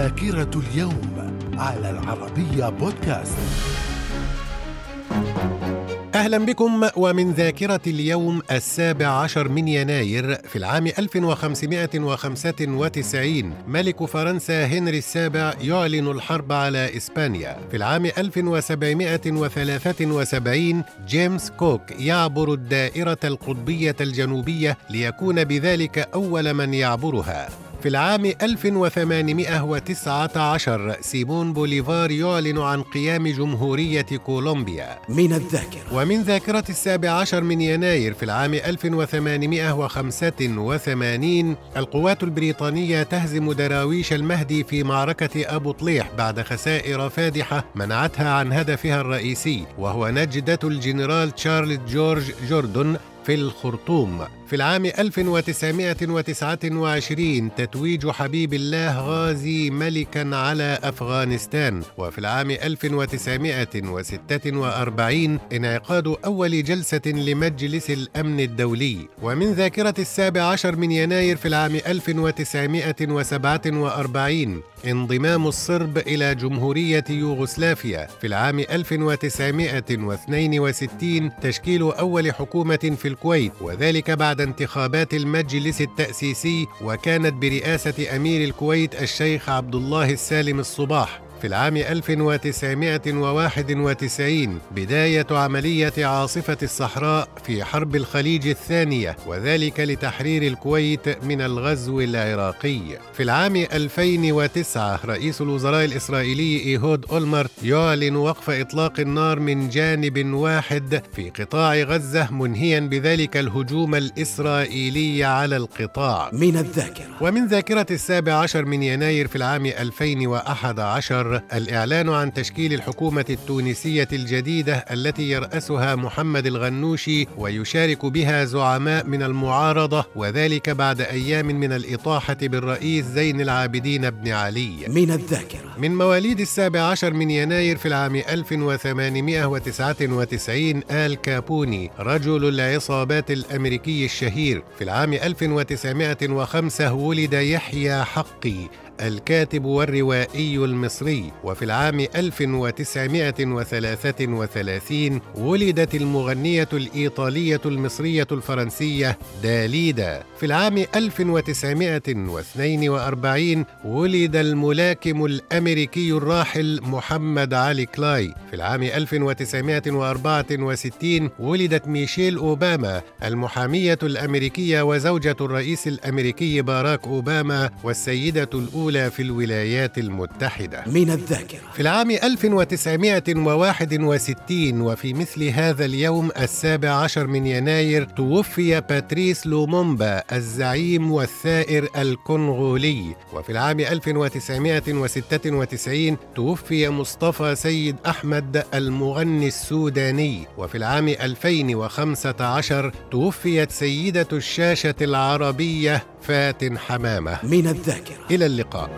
ذاكرة اليوم على العربية بودكاست. أهلا بكم ومن ذاكرة اليوم السابع عشر من يناير في العام 1595 ملك فرنسا هنري السابع يعلن الحرب على إسبانيا. في العام 1773 جيمس كوك يعبر الدائرة القطبية الجنوبية ليكون بذلك أول من يعبرها. في العام 1819 سيمون بوليفار يعلن عن قيام جمهورية كولومبيا. من الذاكرة. ومن ذاكرة السابع عشر من يناير في العام 1885 القوات البريطانية تهزم دراويش المهدي في معركة أبو طليح بعد خسائر فادحة منعتها عن هدفها الرئيسي وهو نجدة الجنرال تشارلز جورج جوردون في الخرطوم. في العام 1929 تتويج حبيب الله غازي ملكا على أفغانستان. وفي العام 1946 انعقاد أول جلسة لمجلس الأمن الدولي. ومن ذاكرة السابع عشر من يناير في العام 1947 انضمام الصرب إلى جمهورية يوغوسلافيا. في العام 1962 تشكيل أول حكومة في الكويت. وذلك بعد انتخابات المجلس التأسيسي وكانت برئاسة أمير الكويت الشيخ عبد الله السالم الصباح. في العام 1991 بداية عملية عاصفة الصحراء في حرب الخليج الثانية وذلك لتحرير الكويت من الغزو العراقي. في العام 2009 رئيس الوزراء الإسرائيلي إيهود أولمرت يعلن وقف إطلاق النار من جانب واحد في قطاع غزة منهيا بذلك الهجوم الإسرائيلي على القطاع. من الذاكرة ومن ذاكرة السابع عشر من يناير في العام 2011 الإعلان عن تشكيل الحكومة التونسية الجديدة التي يرأسها محمد الغنوشي ويشارك بها زعماء من المعارضة وذلك بعد أيام من الإطاحة بالرئيس زين العابدين بن علي. من الذاكرة. من مواليد السابع عشر من يناير في العام 1899 آل كابوني رجل العصابات الأمريكي الشهير. في العام 1905 ولد يحيى حقي الكاتب والروائي المصري. وفي العام 1933 ولدت المغنية الإيطالية المصرية الفرنسية داليدا. في العام 1942 ولد الملاكم الأمريكي الراحل محمد علي كلاي. في العام 1964 ولدت ميشيل أوباما المحامية الأمريكية وزوجة الرئيس الأمريكي باراك أوباما والسيدة الأولى في الولايات المتحدة. من الذاكرة. في العام 1961 وفي مثل هذا اليوم السابع عشر من يناير توفي باتريس لومومبا الزعيم والثائر الكونغولي. وفي العام 1996 توفي مصطفى سيد أحمد المغني السوداني. وفي العام 2015 توفيت سيدة الشاشة العربية فاتن حمامة. من الذاكرة. إلى اللقاء.